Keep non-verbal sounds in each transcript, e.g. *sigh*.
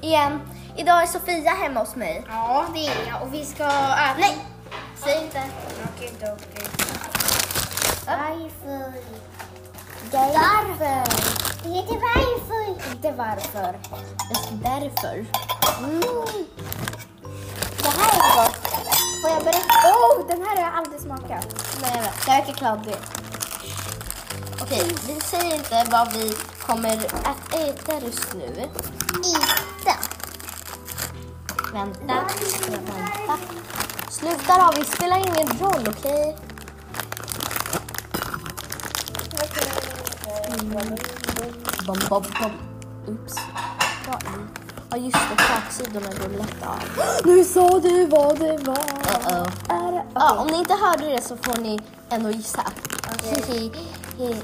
igen. Idag är Sofia hemma hos mig. Ja, det är jag och vi ska äta. Nej, säg inte. Okej. Varför? Därför. Det heter varför. Inte varför. Just därför. Mm. Det här är gott. Får jag berätta? Oh, den här har jag aldrig smakat. Nej, jag vet. Det verkar kladdigt. Okej, vi säger inte vad vi kommer att äta just nu. Vänta, vänta. Sluta då, vi spelar ingen roll, okej? Mm. Bom, bom, bom. Oops. Ja, just det. Kaksidorna går lätt av. Nu sa du vad det var. Uh-oh. Är det? Ja, om ni inte hörde det så får ni ändå gissa. Okej. Hihi.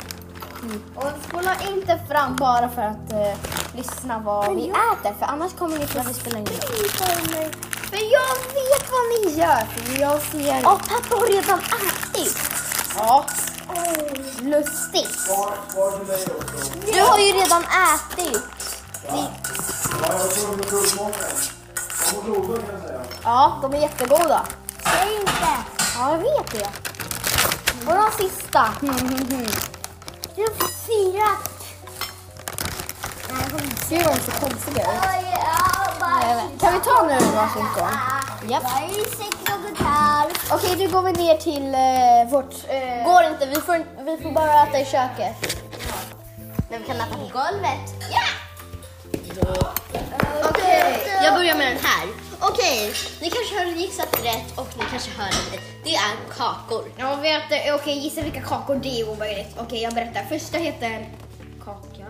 Och spola inte fram bara för att eh, lyssna vad Men vi jag- äter för annars kommer ni få Varför spelar ingen roll? För jag vet vad ni gör. För jag ser... Åh, pappa har redan ätit! Ja. Lustigt. Dig också. Du har ju redan ätit. Ja. De. Ja, är jättegoda. Säg inte. Ja, jag vet det. Och de sista. Du har fyra. Ser de så konstiga ut? Kan vi ta nu varsin gång? Japp. Okej, nu går vi ner till eh, vårt... Eh, Går inte, vi får, vi får bara äta i köket. Men vi kan äta på golvet. Ja! Okej, jag börjar med den här. Okej, ni kanske har gissat rätt och ni kanske hör det. Det är kakor. Ja, vi äter, okej, gissa vilka kakor det är omöjligt. Okej, jag berättar. Första heter kaka.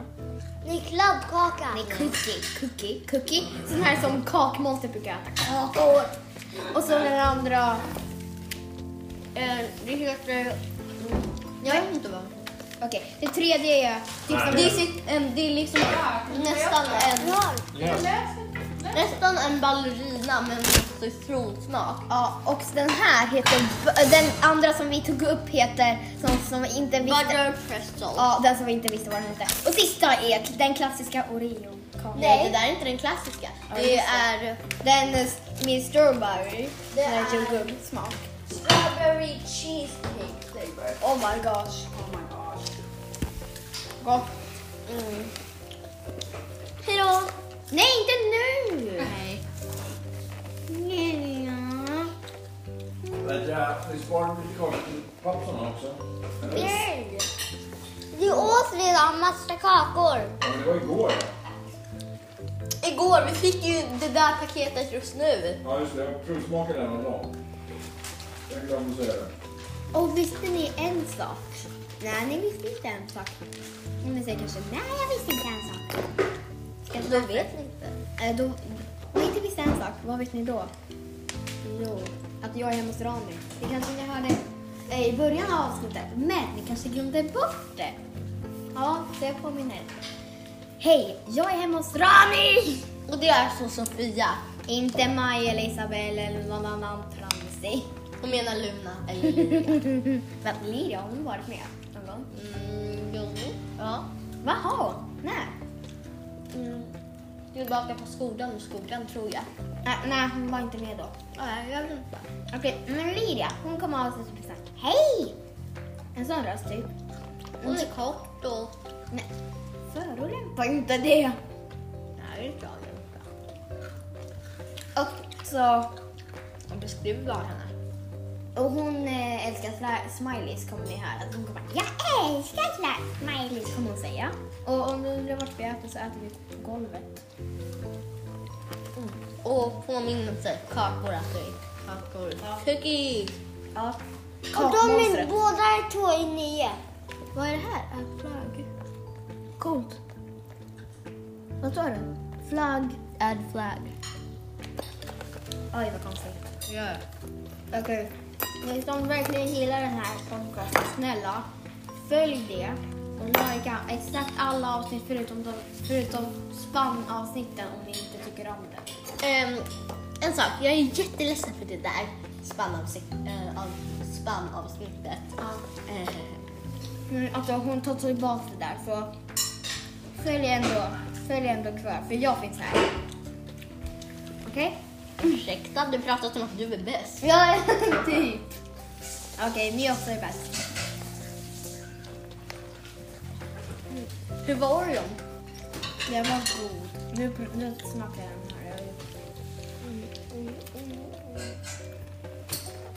Det är kladdkaka. Nej, cookie. Cookie. Cookie. Sån här som kakmonster brukar äta. Kakor. Och så den andra. Eh, det heter... Jag vet inte vad. Okej, det tredje är... Liksom, det, är sitt, en, det är liksom Nästan en, nästan en ballerina med en citronsmak. Ja, och den här heter... Den andra som vi tog upp heter... Som, som vi inte visste... Butter pretzel. Ja, den som vi inte visste vad den hette. Och sista är den klassiska Oreo-kakan. Nej, det där är inte den klassiska. Det just är Den med strawberry. Det med jordgubbssmak. strawberry cheesecake flavor. Oh my gosh. Oh my gosh. Gott. Mm. Redan massa kakor. Ja, men det var igår. Igår, vi fick ju det där paketet just nu. Ja, just det. Jag provsmakade den dagen. Jag glömde säga det. Och visste ni en sak? Nej, ni visste inte en sak. Ni säger kanske, nej jag visste inte en sak. Ska Då vet ni inte. Eh, då, om ni inte visste en sak, vad vet ni då? Jo, att jag är hemma hos Rami. Det kanske ni hörde eh, i början av avsnittet, men ni kanske glömde bort det. Ja, det påminner. Hej, jag är hemma hos Rami! Och det är så Sofia. Inte Maj eller Isabelle eller någon annan tramsig. Hon menar Luna eller Liria. Men Liria, har hon varit med någon gång? Mm, jo. Ja. Vad har hon? När? Mm. Tillbaka på skolan och skolan tror jag. Nej, nej, hon var inte med då. Nej, jag vet inte. Okej, men Liria, hon kommer ha sig present. Hej! En sån röst typ. Hon är kort och... Nej, förolämpa inte det. Nej, det är bra jag inte. Och så, Jag beskriver bara henne. och hon eh, älskar sla- smileys kommer ni höra. Hon kommer jag älskar sla- smileys kommer hon säga. Och om du undrar vart vi äter så äter vi på golvet. Och påminnelse, kakor äter vi. Kakor. Cookies! Ja. Och de är båda två i nio. Vad är det här? En flagg. Coolt. Vad står det? Flagg, add flag. Oj, vad konstigt. Ja. Okej. Ni som verkligen gillar den här podcasten, snälla följ det och likea exakt alla avsnitt förutom, de, förutom spannavsnitten om ni inte tycker om det. Ehm, en sak, jag är jätteledsen för det där spannavsnitt, äh, av, spannavsnittet. Ja. Men alltså hon tar tillbaka det där så följ ändå, följ ändå kvar för jag finns här. Okej? Ursäkta, du pratar som att du är bäst. Ja, *laughs* typ. Okej, ni också är bäst. Hur var Oreon? Den var god. Nu, nu smakar jag den här.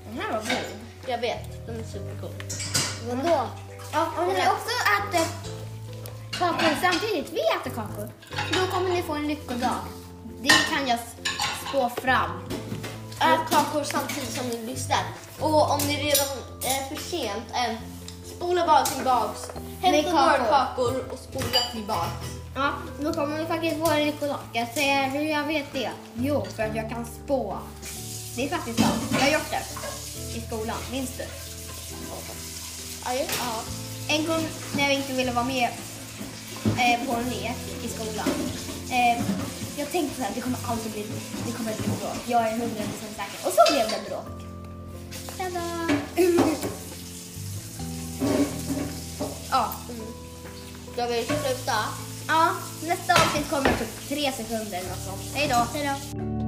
Den här var god. Jag vet, den är supergod. Vadå? Ja, om ni också äter kakor samtidigt, vi äter kakor, då kommer ni få en lyckodag. Det kan jag spå fram. Ät kakor samtidigt som ni lyssnar. Och om ni redan är för sent, eh, spola bara tillbaks. Hämta några kakor. och spola tillbaks. Ja, då kommer ni faktiskt få en lyckodag. Jag säger hur jag vet det. Jo, för att jag kan spå. Det är faktiskt sant. Jag har gjort det i skolan, minns du? Ja. En gång när jag inte ville vara med eh, på en lek i skolan. Eh, jag tänkte så här, det kommer aldrig bli, det kommer bli bråk. Jag är 100% säker. Och så blev det bråk. Tada! ja, Ska vi sluta? ja, nästa avsnitt kommer på tre sekunder eller något sånt. Hej då! Hej då!